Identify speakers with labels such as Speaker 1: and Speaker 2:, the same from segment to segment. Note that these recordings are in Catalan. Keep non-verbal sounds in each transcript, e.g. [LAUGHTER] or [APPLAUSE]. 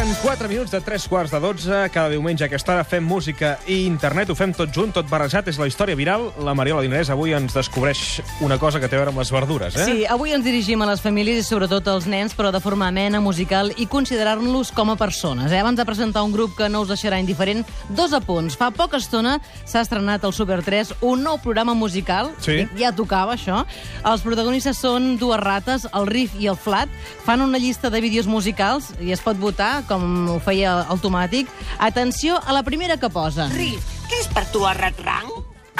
Speaker 1: Passen 4 minuts de 3 quarts de 12. Cada diumenge a aquesta hora fem música i internet. Ho fem tot junt, tot barrejat. És la història viral. La Mariola Dinarès avui ens descobreix una cosa que té a veure amb les verdures, eh?
Speaker 2: Sí, avui ens dirigim a les famílies i sobretot als nens, però de forma amena, musical i considerar-los com a persones. Eh? Abans de presentar un grup que no us deixarà indiferent, dos apunts. Fa poca estona s'ha estrenat al Super 3 un nou programa musical.
Speaker 1: Sí.
Speaker 2: Ja tocava, això. Els protagonistes són dues rates, el Riff i el Flat. Fan una llista de vídeos musicals i es pot votar, com ho feia automàtic. Atenció a la primera que posa.
Speaker 3: Riff, què és per tu el Ratrang?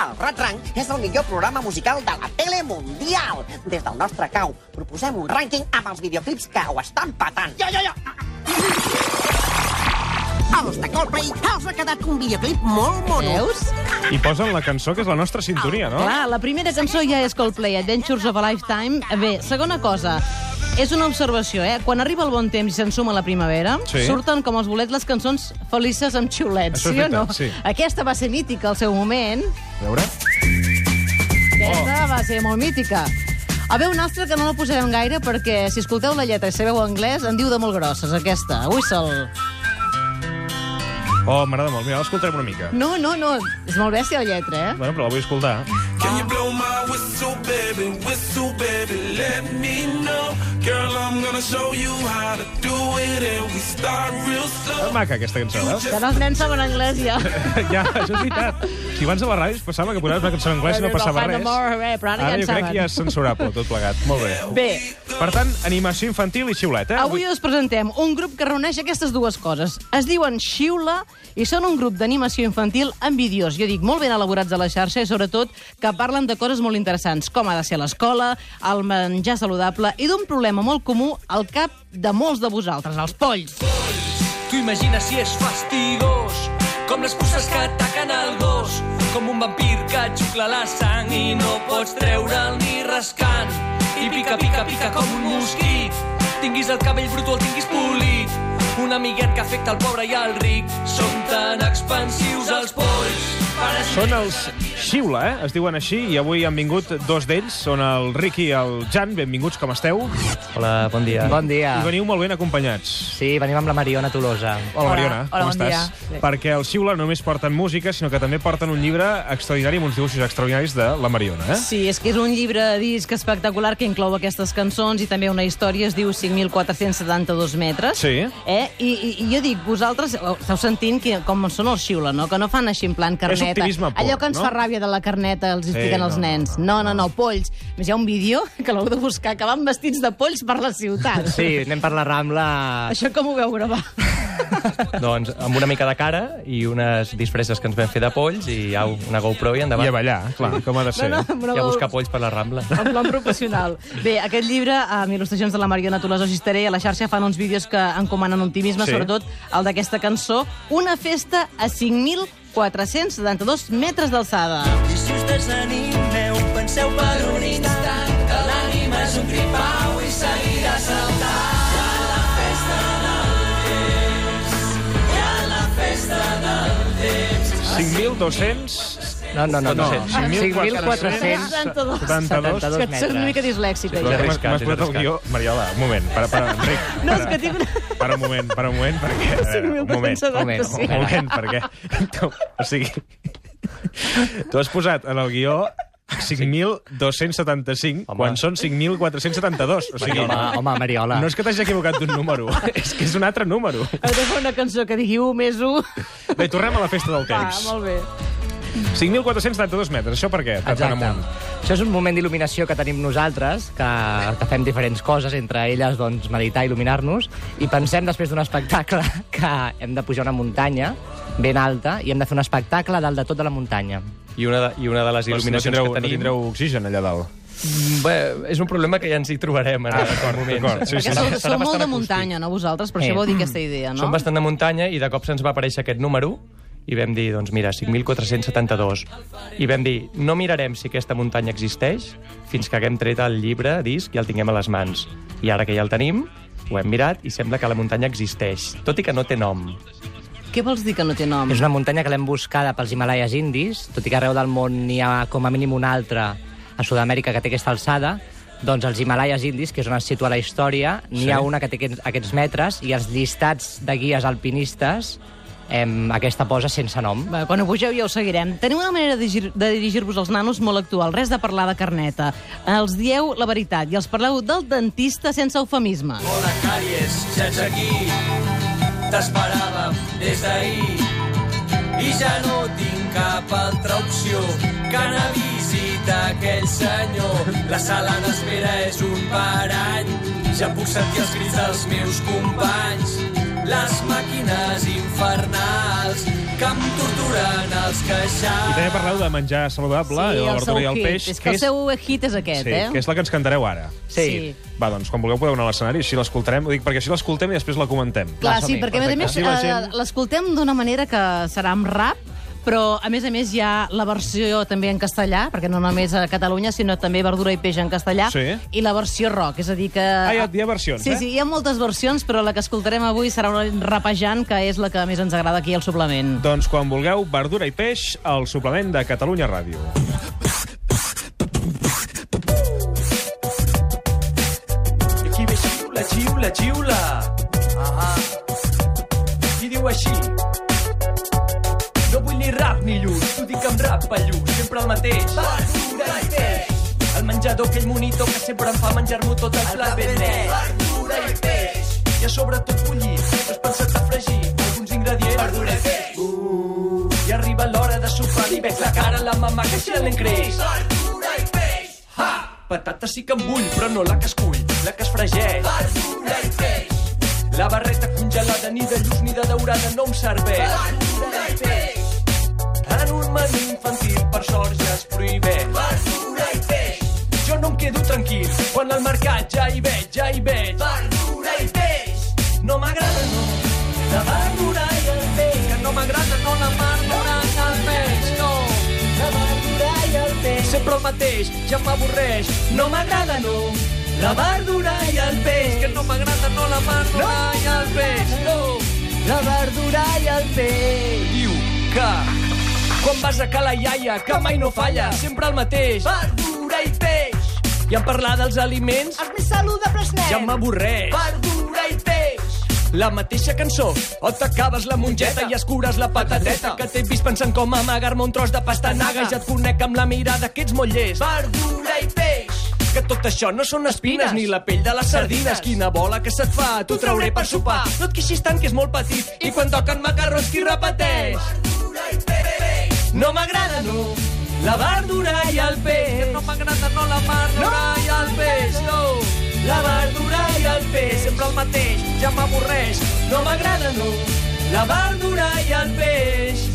Speaker 3: El Ratrang és el millor programa musical de la tele mundial. Des del nostre cau proposem un rànquing amb els videoclips que ho estan patant. Ja, ja, ja! Els de Coldplay els ha quedat un videoclip molt mono.
Speaker 2: Veus?
Speaker 1: I posen la cançó que és la nostra sintonia, no?
Speaker 2: Clar, la primera cançó ja és Coldplay, Adventures of a Lifetime. Bé, segona cosa, és una observació, eh? Quan arriba el bon temps i s'ensuma la primavera,
Speaker 1: Sí.
Speaker 2: surten com els bolets les cançons felices amb xiulets, sí o no?
Speaker 1: sí.
Speaker 2: Aquesta va ser mítica al seu moment.
Speaker 1: A veure.
Speaker 2: Aquesta va ser molt mítica. A veure, una altra que no la posarem gaire perquè si escolteu la lletra i sabeu anglès en diu de molt grosses, aquesta. Whistle.
Speaker 1: Oh, m'agrada molt. Mira, l'escoltarem una mica.
Speaker 2: No, no, no, és molt bèstia la lletra, eh?
Speaker 1: Bueno, però la vull escoltar.
Speaker 4: Whistle, baby? Whistle, baby, let me know. Girl, I'm gonna show you how to do it, and we start real slow.
Speaker 1: És maca, aquesta cançó, veus?
Speaker 2: Que no els nens saben anglès ja. [LAUGHS]
Speaker 1: ja, això és veritat. Si abans a la ràdio passava que posaves una cançó en anglès i no passava res.
Speaker 2: more, però ara,
Speaker 1: Ara
Speaker 2: ja
Speaker 1: jo crec que ja és censurable, tot plegat. Molt bé.
Speaker 2: Bé,
Speaker 1: Per tant, animació infantil i xiulet, eh?
Speaker 2: Avui us presentem un grup que reuneix aquestes dues coses. Es diuen Xiula i són un grup d'animació infantil amb vídeos, jo dic, molt ben elaborats a la xarxa i sobretot que parlen de coses molt interessants, com ha de ser l'escola, el menjar saludable i d'un problema molt comú al cap de molts de vosaltres, els polls.
Speaker 5: Tu imagina si és fastigós, com les puces que ataquen el gos, com un vampir que et xucla la sang i no pots treure'l ni rascant. I pica, pica, pica com un mosquit, tinguis el cabell brut o el tinguis polit. Un amiguet que afecta el pobre i el ric, són tan expansius els polls.
Speaker 1: Són els Xiula, eh? Es diuen així, i avui han vingut dos d'ells, són el Ricky i el Jan. Benvinguts, com esteu?
Speaker 6: Hola, bon dia.
Speaker 7: Bon dia.
Speaker 1: I veniu molt ben acompanyats.
Speaker 7: Sí, venim amb la Mariona Tolosa.
Speaker 1: Hola, Mariona,
Speaker 2: hola,
Speaker 1: com
Speaker 2: bon
Speaker 1: estàs?
Speaker 2: dia.
Speaker 1: Perquè els Xiula no només porten música, sinó que també porten un llibre extraordinari amb uns dibuixos extraordinaris de la Mariona, eh?
Speaker 2: Sí, és que és un llibre de disc espectacular que inclou aquestes cançons i també una història, es diu 5.472 metres.
Speaker 1: Sí.
Speaker 2: Eh? I, i, I jo dic, vosaltres esteu sentint que, com són els xiula, no? Que no fan així en plan carneta.
Speaker 1: optimisme pur,
Speaker 2: Allò que ens
Speaker 1: no?
Speaker 2: fa ràbia de la carneta els expliquen
Speaker 1: no,
Speaker 2: els
Speaker 1: no,
Speaker 2: nens. No, no, no, polls. A més, hi ha un vídeo que l'heu de buscar, que van vestits de polls per la ciutat.
Speaker 7: Sí, anem per la Rambla...
Speaker 2: Això com ho veu gravar? [LAUGHS]
Speaker 6: Doncs amb una mica de cara i unes disfresses que ens vam fer de polls i au, una GoPro i endavant.
Speaker 1: I a ballar, clar, com ha de ser.
Speaker 2: No, no,
Speaker 6: I a buscar polls per la Rambla.
Speaker 2: en plan professional. Bé, aquest llibre, amb il·lustracions de la Mariona Tolosa Gisteré, a la xarxa fan uns vídeos que encomanen optimisme,
Speaker 1: Sí.
Speaker 2: sobretot el d'aquesta cançó, Una festa a 5.472 metres d'alçada.
Speaker 5: I si us desanimeu, penseu per un instant que l'ànima és un gripau i seguirà saltant. I a la festa del temps, i a la festa del temps.
Speaker 1: 5.200...
Speaker 7: No, no, no. no.
Speaker 1: 5.472
Speaker 2: 72.
Speaker 1: 72.
Speaker 2: És que et sóc una mica dislèxica.
Speaker 6: Sí, és
Speaker 1: M'has posat el guió... Mariola, un moment, para, para, Enric. [LAUGHS]
Speaker 2: No, és
Speaker 1: para,
Speaker 2: que tinc una...
Speaker 1: para un moment, para un moment, perquè... Un moment, un moment,
Speaker 2: 5.275.
Speaker 1: un moment, perquè... [LAUGHS] O sigui, tu has posat en el guió 5.275
Speaker 6: Home.
Speaker 1: quan són 5.472. O sigui,
Speaker 7: Home, home, Mariola.
Speaker 1: no és que t'hagi equivocat d'un número, [LAUGHS] és que és un altre número.
Speaker 2: Heu de fer una cançó que digui 1 més 1.
Speaker 1: Bé, tornem a la festa del
Speaker 2: Ah,
Speaker 1: temps.
Speaker 2: molt bé.
Speaker 1: 5.472 metres, això per què? Per tant
Speaker 7: Exacte.
Speaker 1: amunt.
Speaker 7: Això és un moment d'il·luminació que tenim nosaltres, que, que fem diferents coses, entre elles doncs, meditar i il·luminar-nos, i pensem després d'un espectacle [LAUGHS] que hem de pujar una muntanya ben alta i hem de fer un espectacle a dalt de tota la muntanya.
Speaker 6: I una de, i una de les
Speaker 1: No
Speaker 6: il·luminacions
Speaker 1: tindreu,
Speaker 6: que
Speaker 1: no
Speaker 6: tenim...
Speaker 1: tindreu oxigen allà dalt.
Speaker 6: Mm, Bé, és un problema que ja ens hi trobarem en
Speaker 1: Ah,
Speaker 6: aquest
Speaker 1: d'acord,
Speaker 6: moment.
Speaker 1: d'acord. Sí, sí,
Speaker 2: sou, sou molt de
Speaker 6: acústic.
Speaker 2: muntanya, no, vosaltres? Per això vol dir aquesta idea, no?
Speaker 6: Som bastant de muntanya i de cop se'ns va aparèixer aquest número i vam dir, doncs mira, 5.472. I vam dir, no mirarem si aquesta muntanya existeix fins que haguem tret el llibre, disc, i el tinguem a les mans. I ara que ja el tenim, ho hem mirat i sembla que la muntanya existeix, tot i que no té nom.
Speaker 2: Què vols dir que no té nom?
Speaker 7: És una muntanya que l'hem buscada pels Himalaies indis, tot i que arreu del món n'hi ha com a mínim una altra a Sud-amèrica que té aquesta alçada, doncs als Himalaies indis, que és on es situa la història, n'hi
Speaker 1: Sí.
Speaker 7: ha una que té aquests, aquests metres i els llistats de guies alpinistes em, aquesta posa sense nom.
Speaker 2: Bé, quan ho pugeu ja ho seguirem. Teniu una manera de dirigir- de dirigir-vos als nanos molt actual. Res de parlar de carneta. Els dieu la veritat i els parleu del dentista sense eufemisme.
Speaker 5: Hola, càries, ja ets aquí. T'esperàvem des d'ahir. I ja no tinc cap altra opció que anar a visitar aquell senyor. La sala d'espera és un parany. Ja puc sentir els crits dels meus companys. Les màquines infernals que em torturen els
Speaker 1: I
Speaker 5: queixals.
Speaker 1: també parleu de menjar saludable,
Speaker 2: sí,
Speaker 1: la verdura i el
Speaker 2: hit.
Speaker 1: peix.
Speaker 2: És que el
Speaker 1: és-
Speaker 2: seu hit és aquest,
Speaker 1: sí,
Speaker 2: eh?
Speaker 1: que és la que ens cantareu ara.
Speaker 2: Sí.
Speaker 1: Va, doncs, quan vulgueu podeu anar a l'escenari, així l'escoltarem. Ho dic perquè així l'escoltem i després la comentem.
Speaker 2: Clar,
Speaker 7: som
Speaker 2: sí, perquè a més a més eh,
Speaker 1: gent-
Speaker 2: l'escoltem d'una manera que serà amb rap, però a més a més hi ha la versió també en castellà, perquè no només a Catalunya, sinó també verdura i peix en castellà,
Speaker 1: Sí.
Speaker 2: i la versió rock, és a dir que...
Speaker 1: Ah, hi ha, hi ha versions,
Speaker 2: Sí,
Speaker 1: eh?
Speaker 2: sí, hi ha moltes versions, però la que escoltarem avui serà una rapejant, que és la que més ens agrada aquí al suplement.
Speaker 1: Doncs quan vulgueu, verdura i peix, al suplement de Catalunya Ràdio.
Speaker 5: Lluz, t'ho dic amb rap pallús, sempre el mateix. Verdura i peix. El menjador, aquell monitor que sempre em fa menjar-m'ho tot el plat ben net. Verdura i peix. I a sobre tot bullit, has pensat a fregir alguns ingredients. Verdura i peix. Uh, I arriba l'hora de sopar i veig la cara a la mamà que se l'en creix. Verdura i peix. Ha! Patata sí que em vull, però no la que es cull, la que es fregeix. Verdura i peix. La barreta congelada ni de lluç ni de daurada no em serveix. Verdura i peix. En un menú infantil, per sort, ja es prohibeix. Verdura i peix. Jo no em quedo tranquil, quan al mercat ja hi veig, ja hi veig. Verdura i peix. No m'agrada, no. La verdura i el peix. Que no m'agrada, no la verdura i el peix, no. La verdura i el peix. Sempre el mateix, ja m'avorreix. No m'agrada, no. La verdura i el peix. Que no m'agrada, no la verdura no. i el peix, no. La verdura i el peix. Diu que quan vas a ca la iaia, que mai no falla, sempre el mateix. Verdura i peix. I en parlar dels aliments...
Speaker 8: Els més saludables, nen.
Speaker 5: Ja m'avorreix. Verdura i peix. La mateixa cançó, o t'acabes la mongeta i escures la patateta, que t'he vist pensant com amagar-me un tros de pastanaga i ja et conec amb la mirada que ets molt llest. Verdura i peix. Que tot això no són espines, ni la pell de les sardines. Quina bola que se't fa, t'ho trauré per sopar. No et queixis tant, que és molt petit, i quan toquen macarrons qui repeteix? Verdura i peix. No m'agrada, no. La verdura i el peix. No m'agrada, no la verdura no. i el peix, no. La verdura i el peix, sempre el mateix, ja m'avorreix. No m'agrada, no. La verdura i el peix.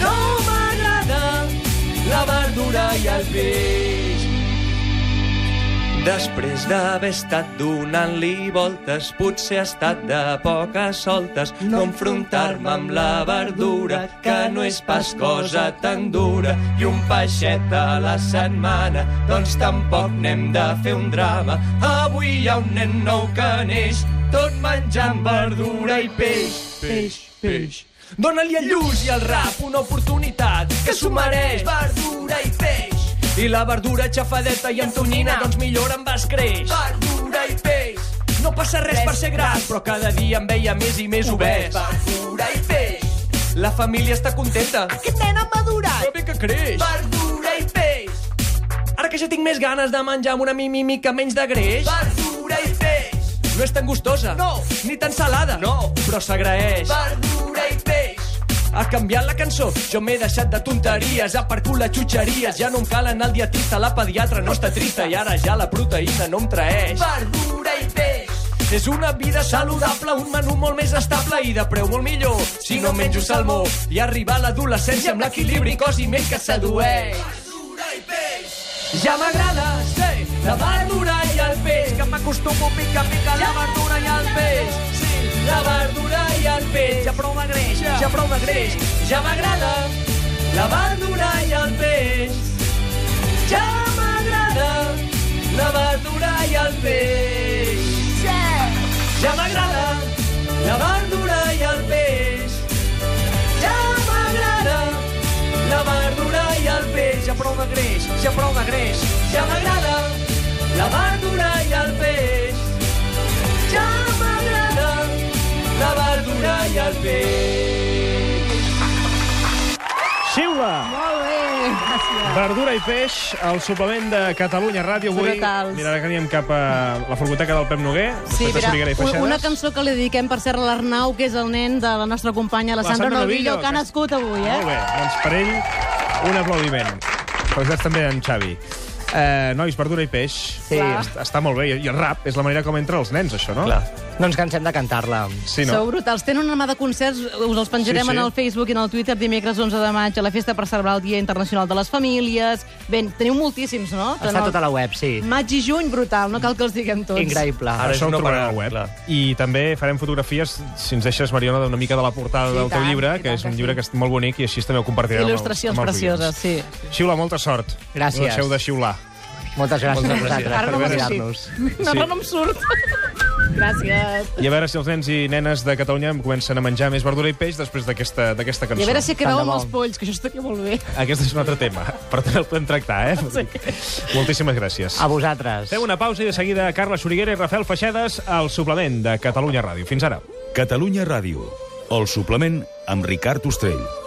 Speaker 5: No m'agrada la verdura i el peix. Després d'haver estat donant-li voltes, potser ha estat de poques soltes no enfrontar-me amb la verdura, que no és pas cosa tan dura, i un peixet a la setmana, doncs tampoc n'hem de fer un drama. Avui hi ha un nen nou que neix, tot menjant verdura i peix, peix, peix. Dóna-li el lluç i el rap una oportunitat que s'ho mereix. Verdura i peix. I la verdura xafadeta i amb tonyina, doncs millor em vas creix. Verdura i peix. No passa res per ser gras, però cada dia em veia més i més obès. Verdura i peix. La família està contenta.
Speaker 8: Aquest nen ha madurat.
Speaker 5: Que bé que creix. Verdura i peix. Ara que ja tinc més ganes de menjar amb una mi- mica menys de greix. Verdura i peix. No és tan gustosa. No. Ni tan salada. No. Però s'agraeix. Verdura. Ha canviat la cançó, jo m'he deixat de tonteries, a per cul xutxeries, ja no em cal anar al dietista, la pediatra no està trista i ara ja la proteïna no em traeix. Verdura i peix. És una vida saludable, un menú molt més estable i de preu molt millor. Si no menjo salmó i arribar a l'adolescència amb l'equilibri cos i ment que sedueix. Ja m'agrada ser la verdura i el peix, que m'acostumo mica a mica a la verdura i el peix. La verdura i el peix, ja prou de greix, ja prou de greix. Ja m'agrada la verdura i el peix. Ja m'agrada la verdura i el peix. Ja m'agrada la verdura i el peix. Ja m'agrada la verdura i el peix. Ja prou de greix, ja prou de greix. Ja m'agrada la
Speaker 1: Xiula!
Speaker 2: Molt bé, gràcies.
Speaker 1: Verdura i peix, el suplement de Catalunya Ràdio. Avui,
Speaker 2: Brutals.
Speaker 1: mira, ara que anem cap a la furgoteca del Pep Noguer,
Speaker 2: Sí,
Speaker 1: i
Speaker 2: mira,
Speaker 1: Feixedes.
Speaker 2: una cançó que li dediquem per a l'Arnau, que és el nen de la nostra companya, la
Speaker 1: La
Speaker 2: Sandra
Speaker 1: Sandra
Speaker 2: Novillo,
Speaker 1: Novillo,
Speaker 2: que ha
Speaker 1: que-
Speaker 2: nascut avui, eh?
Speaker 1: Molt bé, doncs per ell, un aplaudiment. Felicitats també en Xavi. Eh, nois, verdura i peix.
Speaker 7: Sí.
Speaker 1: Est- Està molt bé. I el rap és la manera com entra els nens, això, no?
Speaker 6: Clar.
Speaker 7: No ens cansem de cantar-la.
Speaker 1: Sí,
Speaker 2: Sou
Speaker 1: no?
Speaker 2: brutals. Tenen una mà de concerts, us els penjarem
Speaker 1: Sí, sí.
Speaker 2: en el Facebook i en el Twitter dimecres 11 de maig a la festa per celebrar el Dia Internacional de les Famílies. Ben, teniu moltíssims, no?
Speaker 7: Està a tota la web, sí.
Speaker 2: Maig i juny, brutal, no cal que els diguem tots.
Speaker 7: Increïble.
Speaker 6: Ara és
Speaker 1: Això ho
Speaker 6: no parar,
Speaker 1: al web.
Speaker 6: clar.
Speaker 1: I també farem fotografies, si ens deixes, Mariona, d'una mica de la portada
Speaker 2: Sí,
Speaker 1: del teu
Speaker 2: tant,
Speaker 1: llibre, que és un
Speaker 2: que
Speaker 1: llibre
Speaker 2: sí.
Speaker 1: que és molt bonic i així també ho compartirem
Speaker 2: Il·lustracions
Speaker 1: amb, els- amb els
Speaker 2: precioses, sí.
Speaker 1: Xiula, molta sort.
Speaker 7: Gràcies.
Speaker 1: No deixeu de xiular.
Speaker 7: Moltes gràcies
Speaker 6: Moltes
Speaker 7: a vosaltres
Speaker 6: gràcies.
Speaker 2: Ara
Speaker 7: per
Speaker 2: no. No, no, no em surt. Gràcies.
Speaker 1: I a veure si els nens i nenes de Catalunya comencen a menjar més verdura i peix després d'aquesta d'aquesta cançó.
Speaker 2: I a veure si acabeu amb els polls, que això estaria molt bé.
Speaker 1: Aquest és un altre tema, però també el podem tractar, eh? Sí. Moltíssimes gràcies.
Speaker 7: A vosaltres.
Speaker 1: Fem una pausa i de seguida Carla Soriguera i Rafael Feixedes al suplement de Catalunya Ràdio. Fins ara.
Speaker 9: Catalunya Ràdio, el suplement amb Ricard Ostrell.